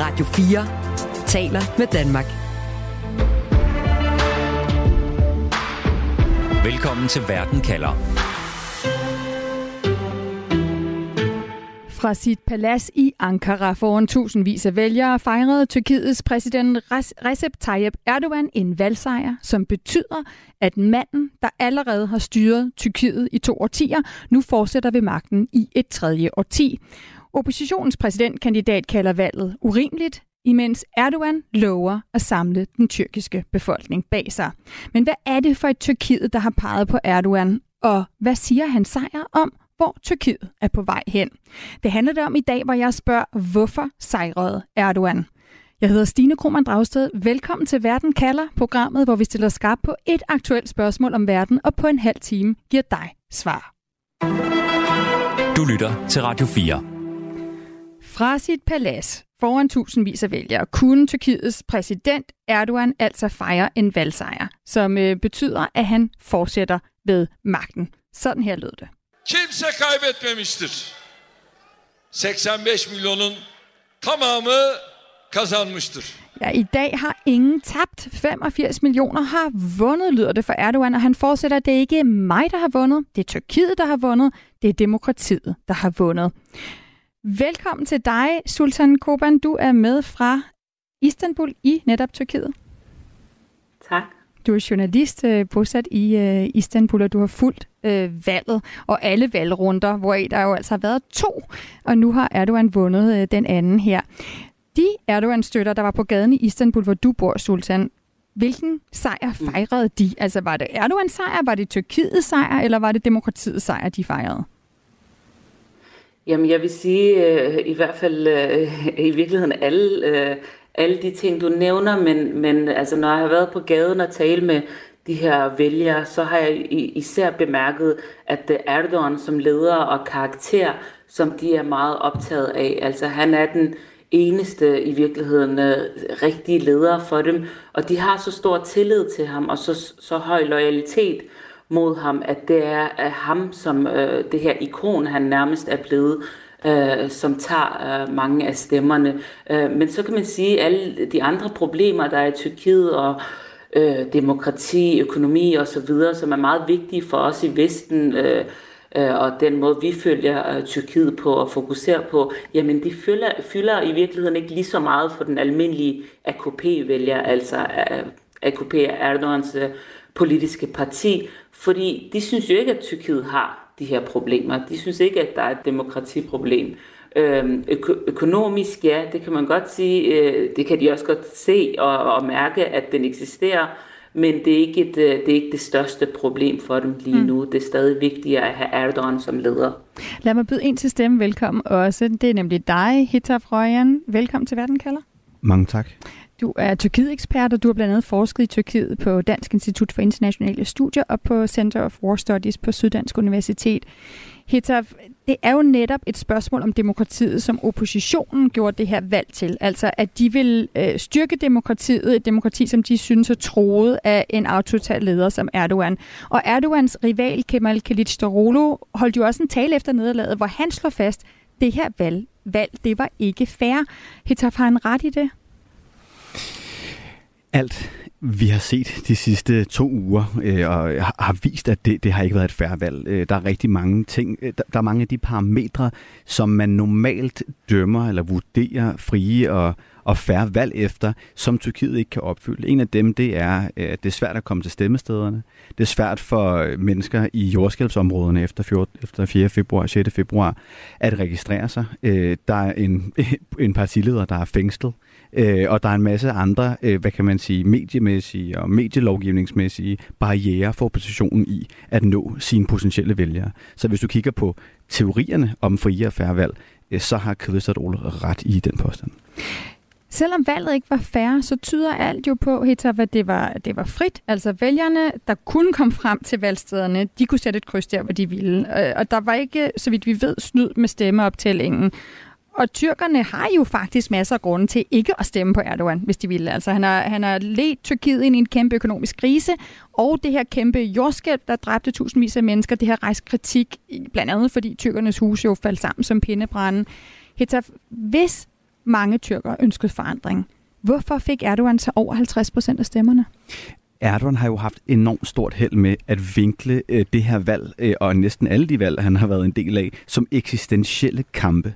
Radio 4 taler med Danmark. Velkommen til Verden kalder. Fra sit palads i Ankara foran tusindvis af vælgere fejrede Tyrkiets præsident Recep Tayyip Erdogan en valgsejr, som betyder, at manden, der allerede har styret Tyrkiet i to årtier, nu fortsætter ved magten i et tredje årti. Oppositionens præsidentkandidat kalder valget urimeligt, imens Erdogan lover at samle den tyrkiske befolkning bag sig. Men hvad er det for et Tyrkiet, der har peget på Erdogan, og hvad siger han sejr om, hvor Tyrkiet er på vej hen? Det handler det om i dag, hvor jeg spørger, hvorfor sejrede Erdogan? Jeg hedder Stine Krohmann Dragsted. Velkommen til Verden kalder, programmet, hvor vi stiller skarp på et aktuelt spørgsmål om verden, og på en halv time giver dig svar. Du lytter til Radio 4. Fra sit palads foran tusindvis af vælgere kunne Tyrkiets præsident Erdogan altså fejre en valgsejr, som øh, betyder, at han fortsætter ved magten. Sådan her lød det. Kimse kaybetmemiştir. 85 milyonun tamamı kazanmıştır. Ja, i dag har ingen tabt. 85 millioner har vundet, lyder det for Erdogan, og han fortsætter, det er ikke mig, der har vundet, det er Tyrkiet, der har vundet, det er demokratiet, der har vundet. Velkommen til dig, Sultan Koban. Du er med fra Istanbul i netop Tyrkiet. Tak. Du er journalist øh, bosat i øh, Istanbul, og du har fulgt øh, valget og alle valgrunder, hvor der jo altså har været to, og nu har Erdogan vundet øh, den anden her. De Erdogan-støtter, der var på gaden i Istanbul, hvor du bor, Sultan, hvilken sejr mm. fejrede de? Altså var det Erdogans sejr, var det Tyrkiets sejr, eller var det demokratiets sejr, de fejrede? Jamen, jeg vil sige øh, i hvert fald øh, i virkeligheden alle, øh, alle de ting, du nævner, men, men altså, når jeg har været på gaden og tale med de her vælgere, så har jeg især bemærket, at det er Erdogan som leder og karakter, som de er meget optaget af. Altså han er den eneste i virkeligheden øh, rigtige leder for dem, og de har så stor tillid til ham og så, så høj loyalitet mod ham, at det er at ham, som øh, det her ikon, han nærmest er blevet, øh, som tager øh, mange af stemmerne. Øh, men så kan man sige, at alle de andre problemer, der er i Tyrkiet og øh, demokrati, økonomi osv., som er meget vigtige for os i Vesten, øh, øh og den måde, vi følger øh, Tyrkiet på og fokuserer på, jamen de fylder, fylder i virkeligheden ikke lige så meget for den almindelige AKP-vælger, altså AKP er Erdogans øh, politiske parti, fordi de synes jo ikke, at Tyrkiet har de her problemer. De synes ikke, at der er et demokratiproblem. Øhm, øko- økonomisk, ja, det kan man godt sige, øh, det kan de også godt se og, og mærke, at den eksisterer, men det er, ikke et, øh, det er ikke det største problem for dem lige mm. nu. Det er stadig vigtigere at have Erdogan som leder. Lad mig byde ind til stemme velkommen også. Det er nemlig dig, Hitaf Røjan. Velkommen til Verden kalder. Mange tak. Du er Tyrkiet-ekspert, og du har blandt andet forsket i Tyrkiet på Dansk Institut for Internationale Studier og på Center of War Studies på Syddansk Universitet. Hitaf, det er jo netop et spørgsmål om demokratiet, som oppositionen gjorde det her valg til. Altså, at de vil øh, styrke demokratiet, et demokrati, som de synes er troet af en autoritær leder som Erdogan. Og Erdogans rival Kemal Kılıçdaroğlu holdt jo også en tale efter nederlaget, hvor han slår fast, det her valg, valg det var ikke fair. Hitaf, har han ret i det? Alt vi har set de sidste to uger øh, og har vist, at det, det har ikke været et færre valg. Øh, der er rigtig mange ting, øh, der, der er mange af de parametre, som man normalt dømmer eller vurderer frie og, og færre valg efter, som Tyrkiet ikke kan opfylde. En af dem, det er, øh, at det er svært at komme til stemmestederne. Det er svært for øh, mennesker i jordskælvsområderne efter, 4, efter 4. februar, 6. februar, at registrere sig. Der er en, en partileder, der er fængslet. Øh, Øh, og der er en masse andre, øh, hvad kan man sige, mediemæssige og medielovgivningsmæssige barriere for oppositionen i at nå sine potentielle vælgere. Så hvis du kigger på teorierne om frie og færre valg, øh, så har Kılıçdaroğlu ret i den påstand. Selvom valget ikke var færre, så tyder alt jo på, Hitta, at det var, det var frit. Altså vælgerne, der kunne komme frem til valgstederne, de kunne sætte et kryds der, hvor de ville. Øh, og der var ikke, så vidt vi ved, snyd med stemmeoptællingen. Og tyrkerne har jo faktisk masser af grunde til ikke at stemme på Erdogan, hvis de ville. Altså, han har, han har ledt Tyrkiet ind i en kæmpe økonomisk krise, og det her kæmpe jordskælv, der dræbte tusindvis af mennesker, det har rejst kritik, blandt andet fordi tyrkernes huse jo faldt sammen som pindebrænde. Hetaf, hvis mange tyrker ønskede forandring. Hvorfor fik Erdogan så over 50 procent af stemmerne? Erdogan har jo haft enormt stort held med at vinkle øh, det her valg, øh, og næsten alle de valg, han har været en del af, som eksistentielle kampe.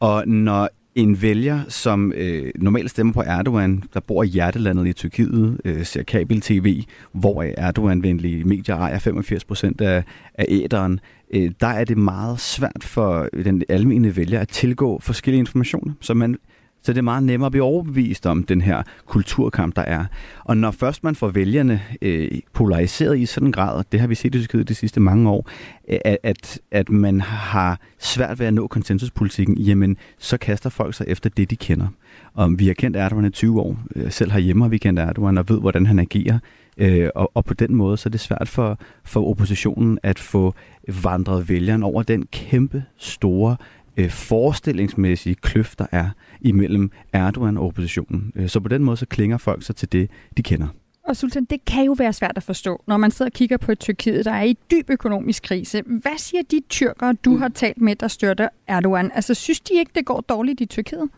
Og når en vælger, som øh, normalt stemmer på Erdogan, der bor i hjertelandet i Tyrkiet, øh, ser kabel-tv, hvor Erdogan-venlige medier ejer 85 procent af, af æderen, øh, der er det meget svært for den almindelige vælger at tilgå forskellige informationer, så man så det er meget nemmere at blive overbevist om den her kulturkamp, der er. Og når først man får vælgerne øh, polariseret i sådan en grad, og det har vi set i Tyrkiet de sidste mange år, øh, at, at, at man har svært ved at nå konsensuspolitikken, jamen så kaster folk sig efter det, de kender. Og vi har kendt Erdogan i 20 år. Øh, selv herhjemme har vi kendt Erdogan og ved, hvordan han agerer. Øh, og, og på den måde så er det svært for, for oppositionen at få vandret vælgeren over den kæmpe store øh, forestillingsmæssige kløft, der er imellem Erdogan og oppositionen. Øh, så på den måde så klinger folk sig til det, de kender. Og Sultan, det kan jo være svært at forstå, når man sidder og kigger på et Tyrkiet, der er i dyb økonomisk krise. Hvad siger de tyrkere, du mm. har talt med, der støtter Erdogan? Altså, synes de ikke, det går dårligt i Tyrkiet?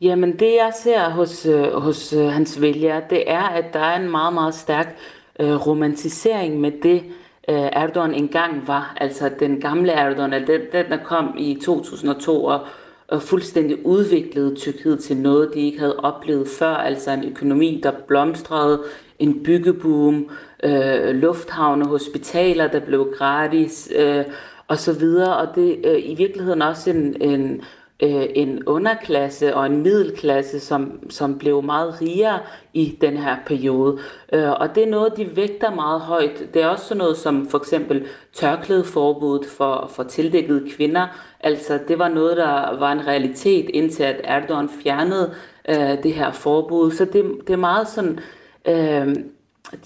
Jamen, det jeg ser hos, øh, hos øh, hans vælgere, det er, at der er en meget, meget stærk øh, romantisering med det, øh, Øh, Erdogan engang var. Altså den gamle Erdogan, altså den, den der kom i 2002 og, og fuldstændig udviklede Tyrkiet til noget, de ikke havde oplevet før. Altså en økonomi, der blomstrede, en byggeboom, øh, lufthavne, hospitaler, der blev gratis, øh, og så videre. Og det øh, i virkeligheden også en, en øh, en underklasse og en middelklasse, som, som blev meget rigere i den her periode. Øh, og det er noget, de vægter meget højt. Det er også sådan noget som for eksempel tørklædeforbuddet for, for tildækkede kvinder. Altså det var noget, der var en realitet indtil at Erdogan fjernede øh, det her forbud. Så det, det er meget sådan... Øh,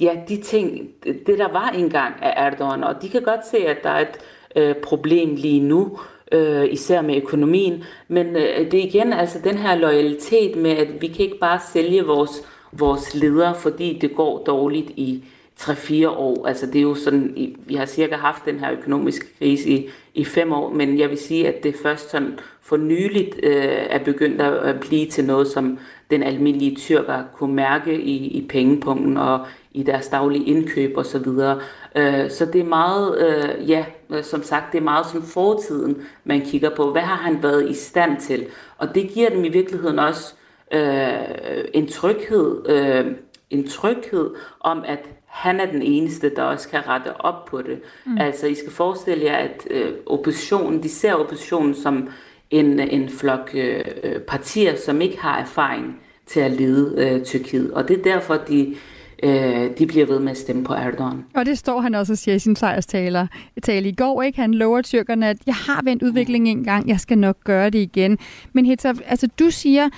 ja, de ting, det der var engang af Erdogan, og de kan godt se, at der er et øh, problem lige nu, øh, især med økonomien. Men øh, det er igen altså den her loyalitet med, at vi kan ikke bare sælge vores, vores ledere, fordi det går dårligt i 3-4 år. Altså det er jo sådan, vi har cirka haft den her økonomiske krise i, i fem år, men jeg vil sige, at det først sådan for nyligt øh, er begyndt at blive til noget, som den almindelige tyrker kunne mærke i, i pengepunkten og i deres daglige indkøb osv. Så, videre. øh, så det er meget, øh, ja, som sagt, det er meget som fortiden, man kigger på. Hvad har han været i stand til? Og det giver dem i virkeligheden også øh, en tryghed, øh, en tryghed om, at han er den eneste, der også kan rette op på det. Mm. Altså, I skal forestille jer, at øh, oppositionen, de ser oppositionen som en, en flok øh, partier, som ikke har erfaring til at lede øh, Tyrkiet. Og det er derfor, de øh, de bliver ved med at stemme på Erdogan. Og det står han også og siger i sin sejrstale tale i går. Ikke? Han lover tyrkerne, at jeg har vendt udviklingen en gang, jeg skal nok gøre det igen. Men Hitsa, altså du siger,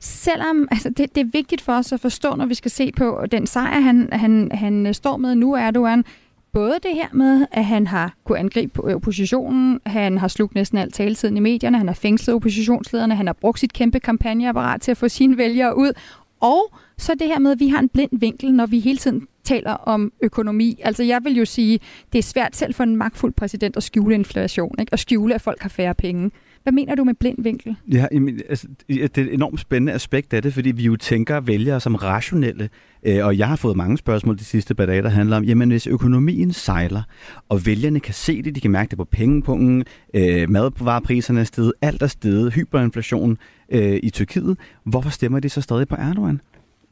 selvom altså det, det er vigtigt for os at forstå, når vi skal se på den sejr, han, han, han står med nu, Erdogan, både det her med, at han har kunne angribe oppositionen, han har slugt næsten alt taletiden i medierne, han har fængslet oppositionslederne, han har brugt sit kæmpe kampagneapparat til at få sine vælgere ud, og så det her med, at vi har en blind vinkel, når vi hele tiden taler om økonomi. Altså jeg vil jo sige, det er svært selv for en magtfuld præsident at skjule inflation, ikke? og skjule, at folk har færre penge. Hvad mener du med blind vinkel? Ja, altså, det er et enormt spændende aspekt af det, fordi vi jo tænker vælgere som rationelle, øh, og jeg har fået mange spørgsmål de sidste par dage, der handler om, jamen hvis økonomien sejler, og vælgerne kan se det, de kan mærke det på pengepunkten, øh, madvarepriserne er steget, alt er steget, hyperinflation øh, i Tyrkiet, hvorfor stemmer de så stadig på Erdogan?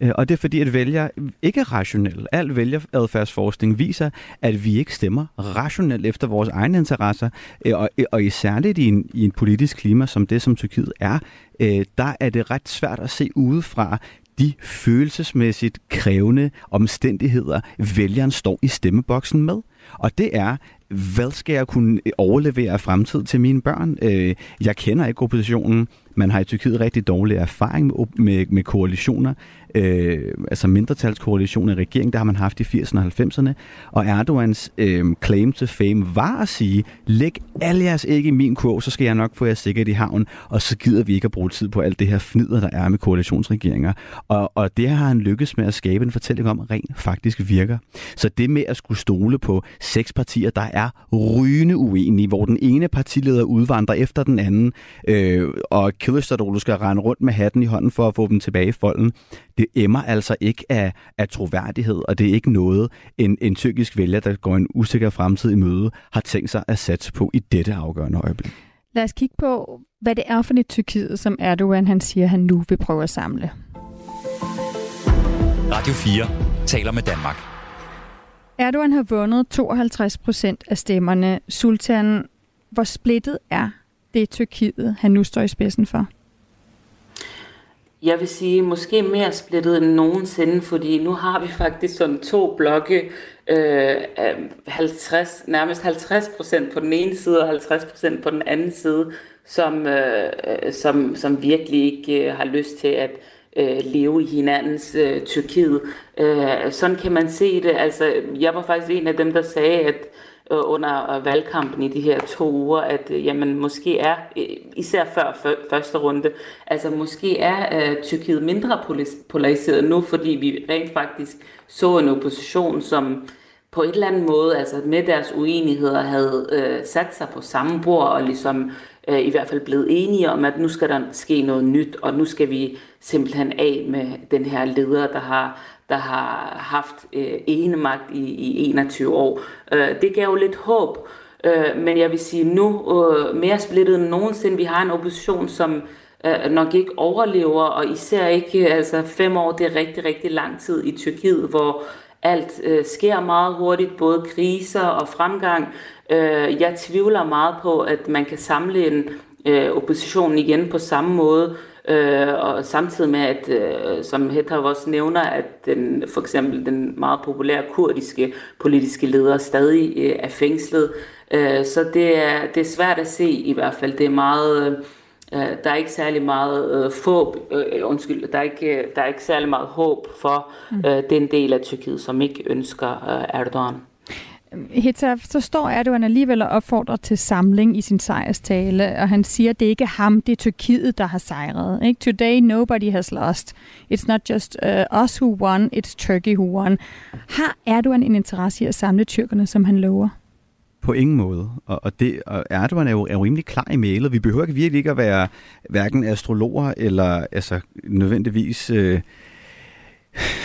Øh, og det er fordi, at vælger ikke rationelt. Al vælgeradfærdsforskning viser, at vi ikke stemmer rationelt efter vores egne interesser. Øh, og, og i særligt i en, i en politisk klima som det, som Tyrkiet er, øh, der er det ret svært at se udefra de følelsesmæssigt krævende omstændigheder, vælgeren står i stemmeboksen med. Og det er, hvad skal jeg kunne øh, overlevere af fremtid til mine børn? Øh, jeg kender ikke oppositionen. Man har i Tyrkiet rigtig dårlig erfaring med, med, med koalitioner øh, altså mindretalskoalitioner i regeringen, der har man haft i 80'erne og 90'erne, og Erdogans øh, claim to fame var at sige, læg alle jeres æg i min kurv, så skal jeg nok få jer sikkert i havn, og så gider vi ikke at bruge tid på alt det her fnider, der er med koalitionsregeringer. Og, og det har han lykkes med at skabe en fortælling om, rent faktisk virker. Så det med at skulle stole på seks partier, der er rygende uenige, hvor den ene partileder udvandrer efter den anden, øh, og Kılıçdaroğlu skal rende rundt med hatten i hånden for at få dem tilbage i folden. Det emmer altså ikke af, af troværdighed, og det er ikke noget, en, en tyrkisk vælger, der går en usikker fremtid i møde, har tænkt sig at satse på i dette afgørende øjeblik. Lad os kigge på, hvad det er for et Tyrkiet, som Erdogan han siger, han nu vil prøve at samle. Radio 4 taler med Danmark. Erdogan har vundet 52 procent af stemmerne. Sultan, hvor splittet er det Tyrkiet, han nu står i spidsen for? Jeg vil sige, måske mere splittet end nogensinde, fordi nu har vi faktisk sådan to blokke, øh, 50, nærmest 50 procent på den ene side og 50 procent på den anden side, som, øh, øh, som, som virkelig ikke øh, har lyst til at øh, leve i hinandens øh, Tyrkiet. Øh, sådan kan man se det. Altså, jeg var faktisk en af dem, der sagde, at øh, under valgkampen i de her to uger, at øh, jamen, måske er, øh, især før første runde, altså måske er øh, Tyrkiet mindre polariseret nu, fordi vi rent faktisk så en opposition, som på et eller andet måde, altså med deres uenigheder, havde øh, sat sig på samme bord og ligesom øh, i hvert fald blevet enige om, at nu skal der ske noget nyt, og nu skal vi simpelthen af med den her leder, der har, der har haft øh, ene magt i, i 21 år. Øh, det gav jo lidt håb, øh, men jeg vil sige nu øh, mere splittet end nogensinde. Vi har en opposition, som øh, nok ikke overlever, og især ikke, altså fem år, det er rigtig, rigtig lang tid i Tyrkiet, hvor alt øh, sker meget hurtigt, både kriser og fremgang. Øh, jeg tvivler meget på, at man kan samle en øh, opposition igen på samme måde, øh, og samtidig med, at øh, som Hedder også nævner, at den, for eksempel den meget populære kurdiske politiske leder stadig øh, er fængslet. Øh, så det er, det er svært at se i hvert fald. Det er meget... Øh, der er ikke særlig meget uh, håb, uh, undskyld, der er ikke, der er ikke særlig meget håb for uh, den del af Tyrkiet, som ikke ønsker uh, Erdogan. Heta, så står Erdogan alligevel og opfordrer til samling i sin sejrstale, og han siger, at det ikke er ham, det er Tyrkiet, der har sejret. Ikke? Today nobody has lost. It's not just uh, us who won, it's Turkey who won. Har Erdogan en interesse i at samle tyrkerne, som han lover? På ingen måde. Og, og, det, og Erdogan er jo, er jo rimelig klar i mailet. Vi behøver ikke virkelig ikke at være hverken astrologer eller altså, nødvendigvis øh,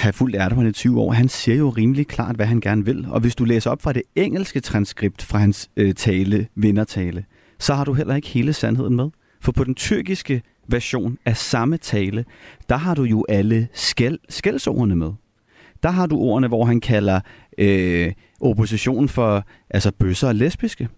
have fulgt Erdogan i 20 år. Han siger jo rimelig klart, hvad han gerne vil. Og hvis du læser op fra det engelske transkript fra hans øh, tale, vindertale, så har du heller ikke hele sandheden med. For på den tyrkiske version af samme tale, der har du jo alle skæld, skældsordene med. Der har du ordene, hvor han kalder øh, oppositionen for altså bøsser og lesbiske.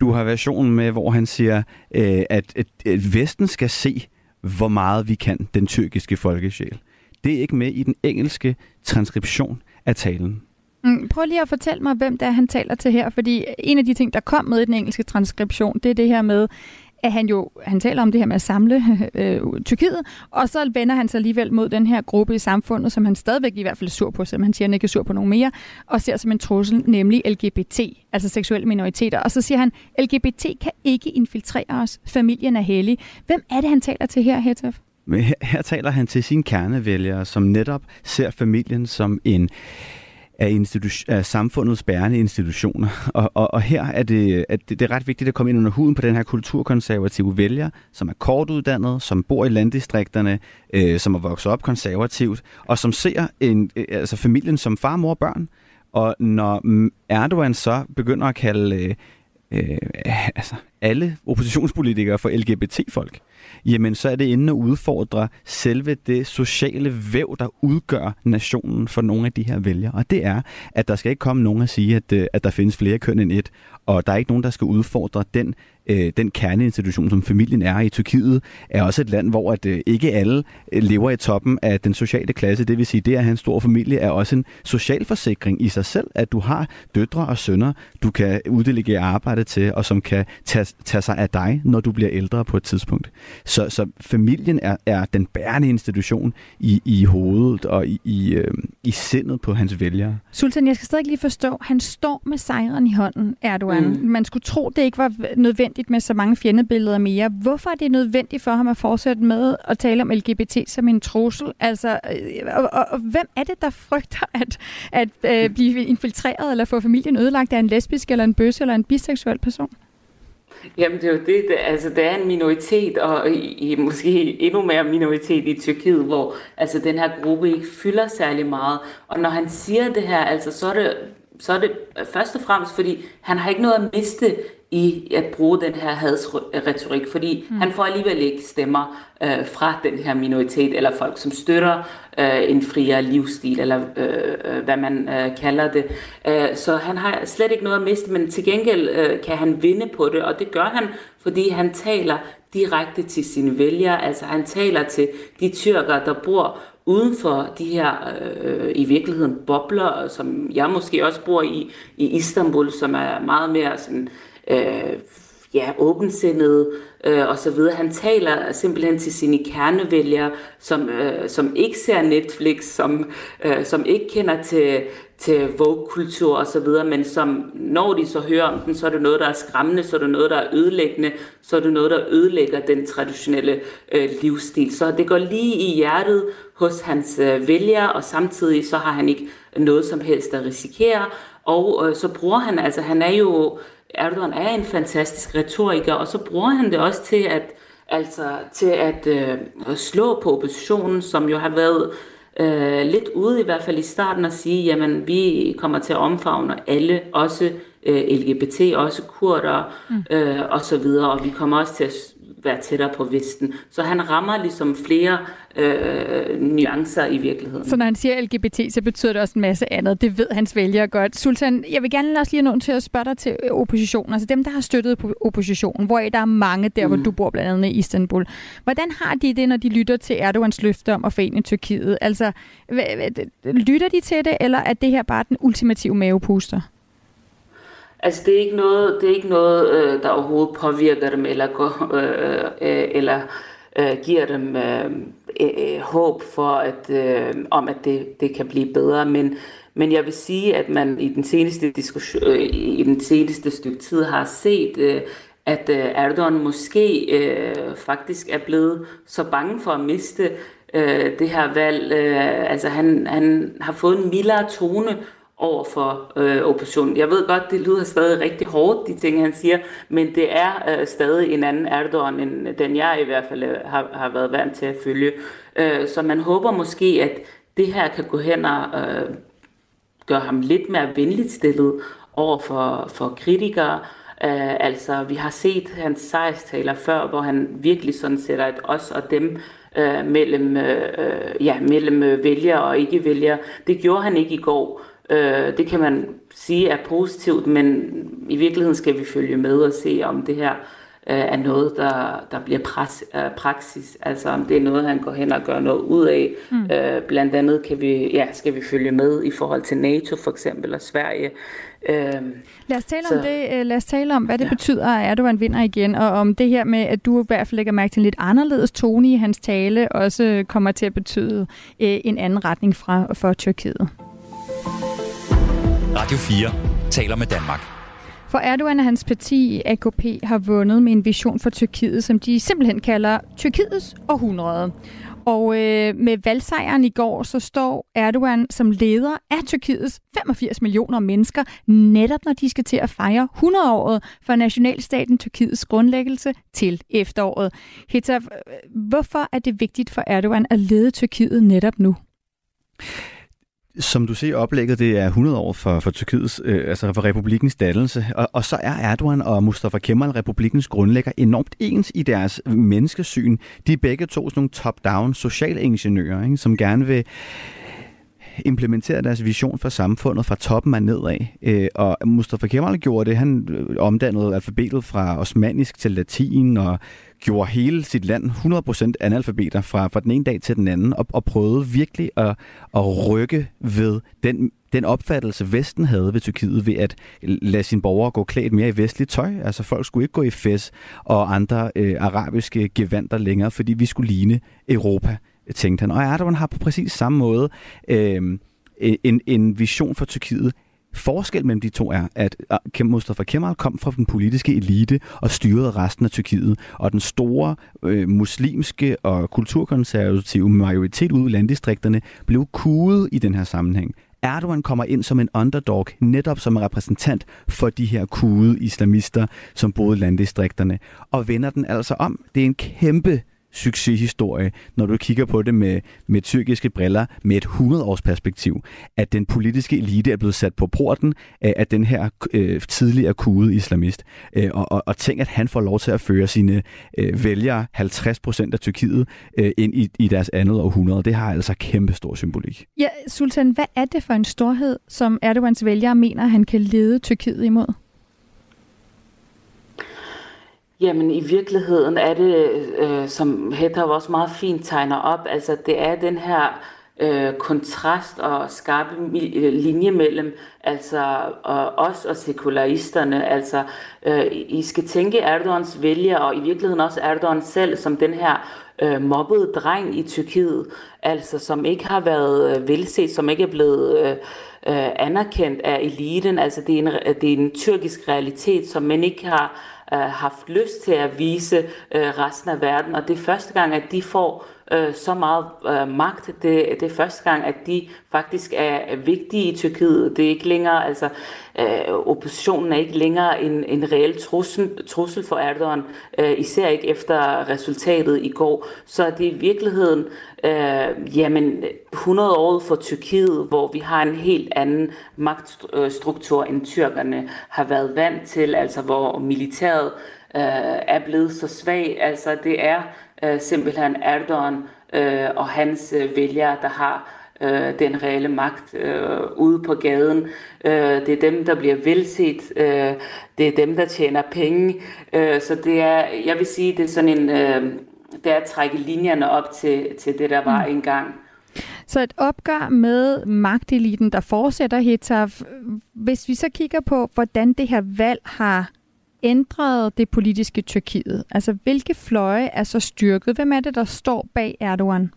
Du har versionen med, hvor han siger, øh, at, at, at Vesten skal se, hvor meget vi kan, den tyrkiske folkesjæl. Det er ikke med i den engelske transkription af talen. Mm, prøv lige at fortælle mig, hvem det er, han taler til her, fordi en af de ting, der kom med i den engelske transkription, det er det her med, at han jo, han taler om det her med at samle øh, Tyrkiet, og så vender han sig alligevel mod den her gruppe i samfundet, som han stadigvæk i hvert fald er sur på, som han siger, han ikke er sur på nogen mere, og ser som en trussel, nemlig LGBT, altså seksuelle minoriteter. Og så siger han, LGBT kan ikke infiltrere os, familien er hellig. Hvem er det, han taler til her, Hetef? Men her, her taler han til sine kernevælgere, som netop ser familien som en af, institu- af samfundets bærende institutioner. Og, og, og her er det, at det, det er ret vigtigt at komme ind under huden på den her kulturkonservative vælger, som er kortuddannet, som bor i landdistrikterne, øh, som er vokset op konservativt, og som ser en, øh, altså familien som far, mor og børn. Og når Erdogan så begynder at kalde øh, øh, altså alle oppositionspolitikere for LGBT-folk, jamen så er det inde at udfordre selve det sociale væv, der udgør nationen for nogle af de her vælgere. Og det er, at der skal ikke komme nogen at sige, at, øh, at der findes flere køn end et, og der er ikke nogen, der skal udfordre den øh, den kerneinstitution, som familien er i Tyrkiet, er også et land, hvor at, øh, ikke alle øh, lever i toppen af den sociale klasse. Det vil sige, det at have en stor familie er også en socialforsikring i sig selv, at du har døtre og sønner, du kan uddelegere arbejde til, og som kan tage tage sig af dig, når du bliver ældre på et tidspunkt. Så, så familien er, er den bærende institution i, i hovedet og i, i, øh, i sindet på hans vælgere. Sultan, jeg skal stadig lige forstå, han står med sejren i hånden, Erdogan. Mm. Man skulle tro, det ikke var nødvendigt med så mange fjendebilleder mere. Hvorfor er det nødvendigt for ham at fortsætte med at tale om LGBT som en trussel? Altså, øh, og, og, og hvem er det, der frygter at, at øh, blive infiltreret eller få familien ødelagt af en lesbisk eller en bøsse eller en biseksuel person? Jamen det er jo det, det altså det er en minoritet, og i, i, måske endnu mere minoritet i Tyrkiet, hvor altså den her gruppe ikke fylder særlig meget. Og når han siger det her, altså så er det, så er det først og fremmest, fordi han har ikke noget at miste i at bruge den her hadsretorik, fordi mm. han får alligevel ikke stemmer øh, fra den her minoritet, eller folk, som støtter øh, en friere livsstil, eller øh, øh hvad man øh, kalder det. Øh, så han har slet ikke noget at miste, men til gengæld øh, kan han vinde på det, og det gør han, fordi han taler direkte til sine vælgere, altså han taler til de tyrker, der bor uden for de her øh, i virkeligheden bobler, som jeg måske også bor i i Istanbul, som er meget mere sådan øh, ja, åbensindet øh, og så videre. Han taler simpelthen til sine kernevælgere, som, øh, som ikke ser Netflix, som, øh, som ikke kender til, til Vogue-kultur og så videre, men som når de så hører om den, så er det noget, der er skræmmende, så er det noget, der er ødelæggende, så er det noget, der ødelægger den traditionelle øh, livsstil. Så det går lige i hjertet hos hans øh, vælgere, og samtidig så har han ikke noget som helst at risikere, og øh, så bruger han, altså han er jo Erdogan er en fantastisk retoriker, og så bruger han det også til at, altså, til at øh, slå på oppositionen, som jo har været øh, lidt ude i hvert fald i starten at sige, jamen vi kommer til at omfavne alle, også øh, LGBT, også kurder mm. øh, og så videre, og vi kommer også til at være tættere på Vesten. Så han rammer ligesom flere øh, nuancer i virkeligheden. Så når han siger LGBT, så betyder det også en masse andet. Det ved hans vælgere godt. Sultan, jeg vil gerne også lige have nogen til at spørge dig til oppositionen. Altså dem, der har støttet på oppositionen, hvor der er mange der, hvor mm. du bor blandt andet i Istanbul. Hvordan har de det, når de lytter til Erdogans løfte om at forene Tyrkiet? Altså, lytter de til det, eller er det her bare den ultimative mavepuster? Altså det er ikke noget, det er ikke noget øh, der overhovedet påvirker dem eller går, øh, øh, eller øh, giver dem øh, øh, øh, håb for at øh, om at det, det kan blive bedre, men men jeg vil sige, at man i den seneste diskussion, øh, i den seneste stykke tid har set, øh, at øh, Erdogan måske øh, faktisk er blevet så bange for at miste øh, det her valg. Øh, altså han, han har fået en mildere tone over for øh, oppositionen. Jeg ved godt, det lyder stadig rigtig hårdt, de ting, han siger, men det er øh, stadig en anden Erdogan, end den jeg i hvert fald øh, har, har været vant til at følge. Øh, så man håber måske, at det her kan gå hen og øh, gøre ham lidt mere venligt stillet over for, for kritikere. Øh, altså, vi har set hans sejrstaler før, hvor han virkelig sådan sætter et os og dem øh, mellem, øh, øh ja, mellem øh, vælgere og ikke-vælgere. Det gjorde han ikke i går. Øh, det kan man sige er positivt, men i virkeligheden skal vi følge med og se, om det her øh, er noget, der, der bliver pres, øh, praksis. Altså om det er noget, han går hen og gør noget ud af. Mm. Øh, blandt andet kan vi, ja, skal vi følge med i forhold til NATO for eksempel og Sverige. Øh, lad, os tale så, om det, øh, lad os tale om, hvad det ja. betyder, at Erdogan vinder igen, og om det her med, at du i hvert fald lægger mærke til en lidt anderledes tone i hans tale, også kommer til at betyde øh, en anden retning fra for Tyrkiet. Radio 4 taler med Danmark. For Erdogan og hans parti AKP har vundet med en vision for Tyrkiet, som de simpelthen kalder Tyrkiets århundrede. Og øh, med valgsejren i går, så står Erdogan som leder af Tyrkiets 85 millioner mennesker, netop når de skal til at fejre 100-året for nationalstaten Tyrkiets grundlæggelse til efteråret. Hita, øh, hvorfor er det vigtigt for Erdogan at lede Tyrkiet netop nu? Som du ser oplægget, det er 100 år for, for Tyrkiets, øh, altså for republikens dannelse, og, og så er Erdogan og Mustafa Kemal, republikens grundlægger, enormt ens i deres menneskesyn. De er begge to sådan nogle top-down socialingeniører, ikke, som gerne vil implementere deres vision for samfundet fra toppen af nedad. Øh, og Mustafa Kemal gjorde det. Han øh, omdannede alfabetet fra osmanisk til latin og gjorde hele sit land 100% analfabeter fra, fra den ene dag til den anden, og, og prøvede virkelig at, at rykke ved den, den opfattelse, Vesten havde ved Tyrkiet, ved at lade sine borgere gå klædt mere i vestligt tøj. Altså folk skulle ikke gå i fes og andre øh, arabiske gevanter længere, fordi vi skulle ligne Europa, tænkte han. Og Erdogan har på præcis samme måde øh, en, en vision for Tyrkiet, Forskel mellem de to er, at Mustafa Kemal kom fra den politiske elite og styrede resten af Tyrkiet, og den store øh, muslimske og kulturkonservative majoritet ude i landdistrikterne blev kuget i den her sammenhæng. Erdogan kommer ind som en underdog, netop som en repræsentant for de her kude islamister, som boede i landdistrikterne, og vender den altså om. Det er en kæmpe succeshistorie, når du kigger på det med, med tyrkiske briller, med et 100-års perspektiv, at den politiske elite er blevet sat på porten af, af den her øh, tidligere kude islamist. Øh, og, og, og tænk, at han får lov til at føre sine øh, vælgere, 50 procent af Tyrkiet, øh, ind i, i deres andet århundrede. Det har altså kæmpe stor symbolik. Ja, Sultan, hvad er det for en storhed, som Erdogans vælgere mener, han kan lede Tyrkiet imod? Jamen i virkeligheden er det, øh, som Hedda også meget fint tegner op, altså det er den her øh, kontrast og skarpe øh, linje mellem altså øh, os og sekularisterne. Altså øh, I skal tænke Erdogans vælger og i virkeligheden også Erdogan selv som den her øh, mobbede dreng i Tyrkiet, altså som ikke har været øh, velset, som ikke er blevet øh, øh, anerkendt af eliten. Altså det er, en, det er en tyrkisk realitet, som man ikke har øh, haft lyst til at vise øh, resten af verden. Og det er første gang, at de får øh, så meget øh, magt. Det, det er første gang, at de faktisk er vigtige i Tyrkiet. Det er ikke længere, altså øh, oppositionen er ikke længere en, en reel trussel, trussel for Erdogan, øh, især ikke efter resultatet i går. Så det er i virkeligheden øh, jamen 100 år for Tyrkiet, hvor vi har en helt anden magtstruktur, end tyrkerne har været vant til, altså hvor militæret øh, er blevet så svag. Altså det er øh, simpelthen Erdogan øh, og hans øh, vælgere, der har øh, den reelle magt øh, ude på gaden. Øh, det er dem, der bliver velset. Øh, det er dem, der tjener penge. Øh, så det er, jeg vil sige, det er sådan en, øh, det er at trække linjerne op til, til det, der var mm. engang. Så et opgør med magteliten, der fortsætter, Hetaf. Hvis vi så kigger på, hvordan det her valg har ændret det politiske Tyrkiet? Altså, hvilke fløje er så styrket? Hvem er det, der står bag Erdogan?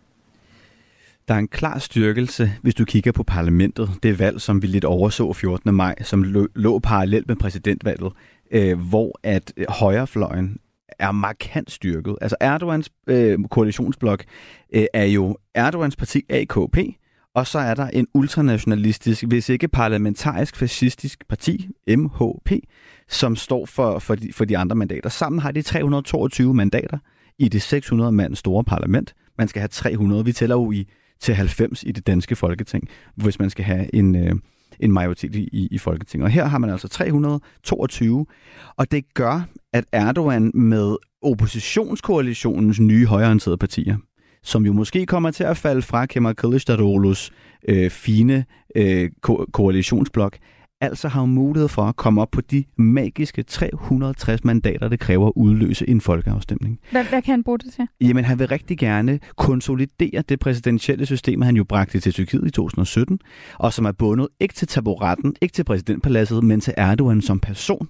Der er en klar styrkelse, hvis du kigger på parlamentet. Det valg, som vi lidt overså 14. maj, som lå, lå parallelt med præsidentvalget, øh, hvor at øh, højrefløjen er markant styrket. Altså Erdogans øh, koalitionsblok øh, er jo Erdogans parti AKP, og så er der en ultranationalistisk, hvis ikke parlamentarisk fascistisk parti, MHP, som står for, for, de, for de andre mandater. Sammen har de 322 mandater i det 600 mand store parlament. Man skal have 300. Vi tæller jo i til 90 i det danske folketing, hvis man skal have en, øh, en majoritet i, i Folketinget. Og her har man altså 322, og det gør, at Erdogan med oppositionskoalitionens nye højreorienterede partier, som jo måske kommer til at falde fra Kemal Kılıçdaroğlu's øh, fine øh, ko- koalitionsblok, altså har mulighed for at komme op på de magiske 360 mandater, det kræver at udløse en folkeafstemning. Hvad, hvad kan han bruge det til? Jamen, han vil rigtig gerne konsolidere det præsidentielle system, han jo bragte til Tyrkiet i 2017, og som er bundet ikke til taburetten, ikke til præsidentpaladset, men til Erdogan som person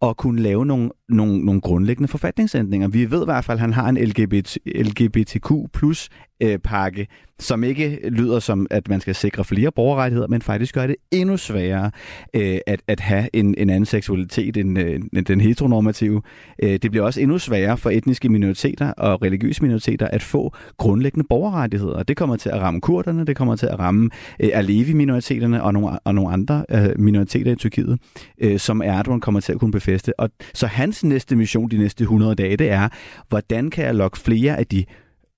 og kunne lave nogle, nogle, nogle grundlæggende forfatningsændringer. Vi ved i hvert fald, at han har en LGBT, LGBTQ plus øh, pakke, som ikke lyder som, at man skal sikre flere borgerrettigheder, men faktisk gør det endnu sværere øh, at, at have en, en anden seksualitet end, øh, end den heteronormative. Øh, det bliver også endnu sværere for etniske minoriteter og religiøse minoriteter at få grundlæggende borgerrettigheder. Det kommer til at ramme kurderne, det kommer til at ramme øh, Alevi-minoriteterne og nogle, og nogle andre øh, minoriteter i Tyrkiet, øh, som Erdogan kommer til at kunne befeste. Og så han hans næste mission de næste 100 dage, det er, hvordan kan jeg lokke flere af de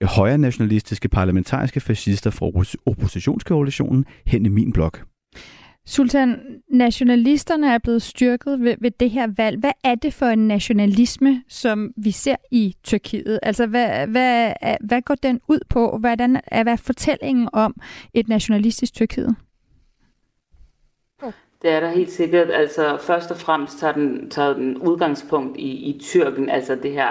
højre nationalistiske parlamentariske fascister fra oppositionskoalitionen hen i min blok. Sultan, nationalisterne er blevet styrket ved, ved det her valg. Hvad er det for en nationalisme, som vi ser i Tyrkiet? Altså, hvad, hvad, hvad går den ud på? Hvordan er hvad er fortællingen om et nationalistisk Tyrkiet? Det er der helt sikkert. Altså, først og fremmest tager den, tager den udgangspunkt i, i Tyrken, altså det her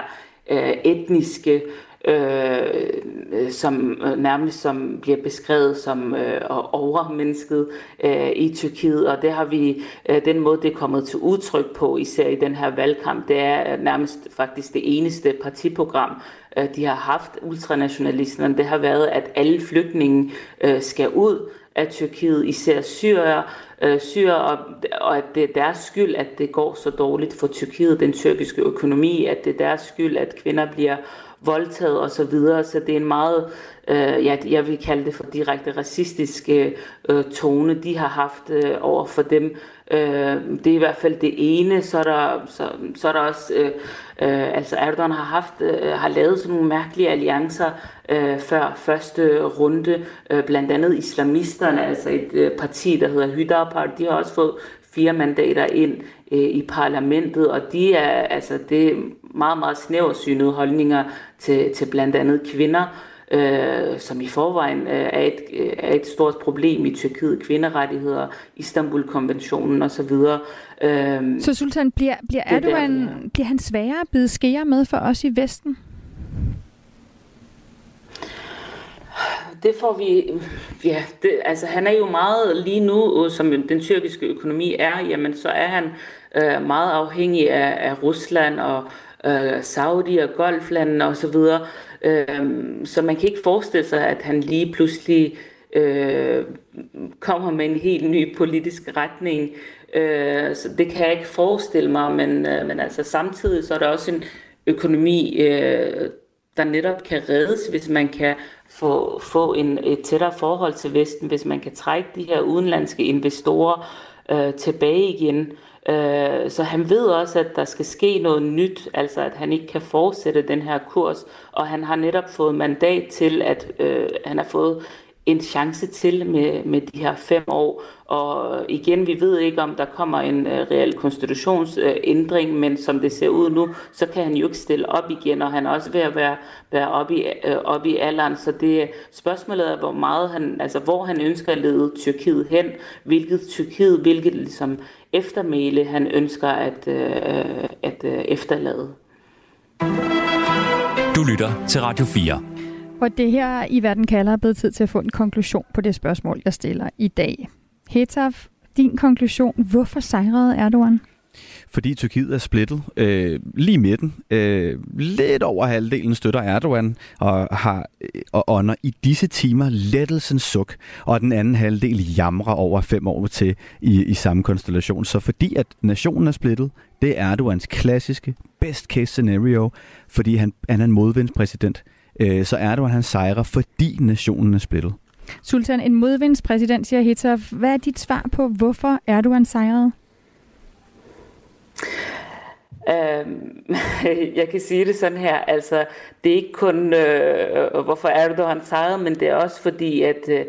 øh, etniske øh, som øh, nærmest som bliver beskrevet som øh, overmennesket øh, i Tyrkiet, og det har vi øh, den måde det er kommet til udtryk på, især i den her valgkamp, det er nærmest faktisk det eneste partiprogram, øh, de har haft ultranationalisterne, det har været, at alle flygtninge øh, skal ud af Tyrkiet, især syrere øh, syrer og, og at det er deres skyld, at det går så dårligt for Tyrkiet, den tyrkiske økonomi, at det er deres skyld, at kvinder bliver voldtaget osv., så, videre. så det er en meget, øh, ja, jeg vil kalde det for direkte racistiske øh, tone, de har haft øh, over for dem. Øh, det er i hvert fald det ene, så er der, så, så er der også, øh, øh, altså Erdogan har haft, øh, har lavet sådan nogle mærkelige alliancer øh, før første runde, øh, blandt andet islamisterne, altså et øh, parti, der hedder Hydar de har også fået fire mandater ind øh, i parlamentet, og de er, altså, det er meget, meget snæversynede holdninger til, til blandt andet kvinder, øh, som i forvejen øh, er, et, øh, er et stort problem i Tyrkiet, kvinderettigheder, Istanbul-konventionen osv. Øh, så Sultan, bliver, bliver Erdogan, der, ja. bliver han sværere at bide skære med for os i Vesten? det får vi, ja, det, altså han er jo meget lige nu, som den tyrkiske økonomi er, jamen så er han øh, meget afhængig af, af Rusland og øh, Saudi og Golflandene osv., så, Øhm, så man kan ikke forestille sig, at han lige pludselig øh, kommer med en helt ny politisk retning. Øh, så det kan jeg ikke forestille mig, men, øh, men altså samtidig så er der også en økonomi, øh, der netop kan reddes, hvis man kan få, få en, et tættere forhold til Vesten, hvis man kan trække de her udenlandske investorer øh, tilbage igen. Øh, så han ved også, at der skal ske noget nyt, altså at han ikke kan fortsætte den her kurs, og han har netop fået mandat til, at øh, han har fået en chance til med, med de her fem år. Og igen, vi ved ikke, om der kommer en uh, reel konstitutionsændring, uh, men som det ser ud nu, så kan han jo ikke stille op igen, og han er også ved at være, være oppe i, uh, op i alderen. Så det spørgsmålet er, hvor meget han, altså hvor han ønsker at lede Tyrkiet hen, hvilket Tyrkiet, hvilket ligesom eftermæle han ønsker at, uh, at uh, efterlade. Du lytter til Radio 4. Og det her i Verden kalder er blevet tid til at få en konklusion på det spørgsmål, jeg stiller i dag. Hetaf, din konklusion. Hvorfor sejrede Erdogan? Fordi Tyrkiet er splittet øh, lige midten. Øh, lidt over halvdelen støtter Erdogan og har øh, og ånder i disse timer lettelsens suk, og den anden halvdel jamrer over fem år til i, i samme konstellation. Så fordi at nationen er splittet, det er Erdogans klassiske best case scenario, fordi han, han er en modvindspræsident øh, så Erdogan han sejrer, fordi nationen er splittet. Sultan, en modvindspræsident, siger Hitler. Hvad er dit svar på, hvorfor Erdogan sejrede? Øhm, jeg kan sige det sådan her, altså det er ikke kun øh, hvorfor Erdogan sejrede, men det er også fordi, at, øh,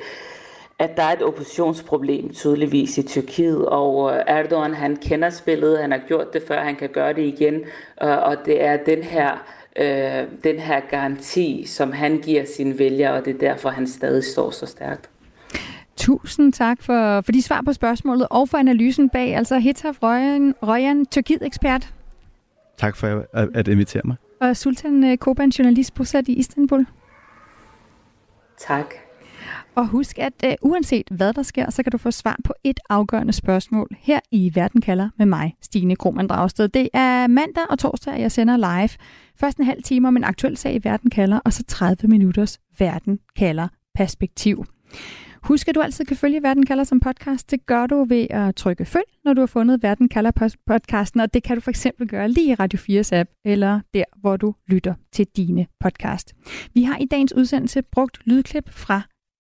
at der er et oppositionsproblem tydeligvis i Tyrkiet, og øh, Erdogan han kender spillet, han har gjort det før, han kan gøre det igen, øh, og det er den her øh, den her garanti, som han giver sine vælgere, og det er derfor, han stadig står så stærkt. Tusind tak for, for de svar på spørgsmålet og for analysen bag, altså Hitaf Røjan, Røjan Tyrkiet-ekspert. Tak for at, invitere mig. Og Sultan øh, Koban, journalist bosat i Istanbul. Tak. Og husk, at uh, uanset hvad der sker, så kan du få svar på et afgørende spørgsmål her i Verden kalder med mig, Stine Krohmann Dragsted. Det er mandag og torsdag, at jeg sender live. Først en halv time om en aktuel sag i Verden kalder, og så 30 minutters Verden kalder perspektiv. Husk, at du altid kan følge Verden kalder som podcast. Det gør du ved at trykke følg, når du har fundet Verden kalder podcasten, og det kan du for eksempel gøre lige i Radio 4's app, eller der, hvor du lytter til dine podcast. Vi har i dagens udsendelse brugt lydklip fra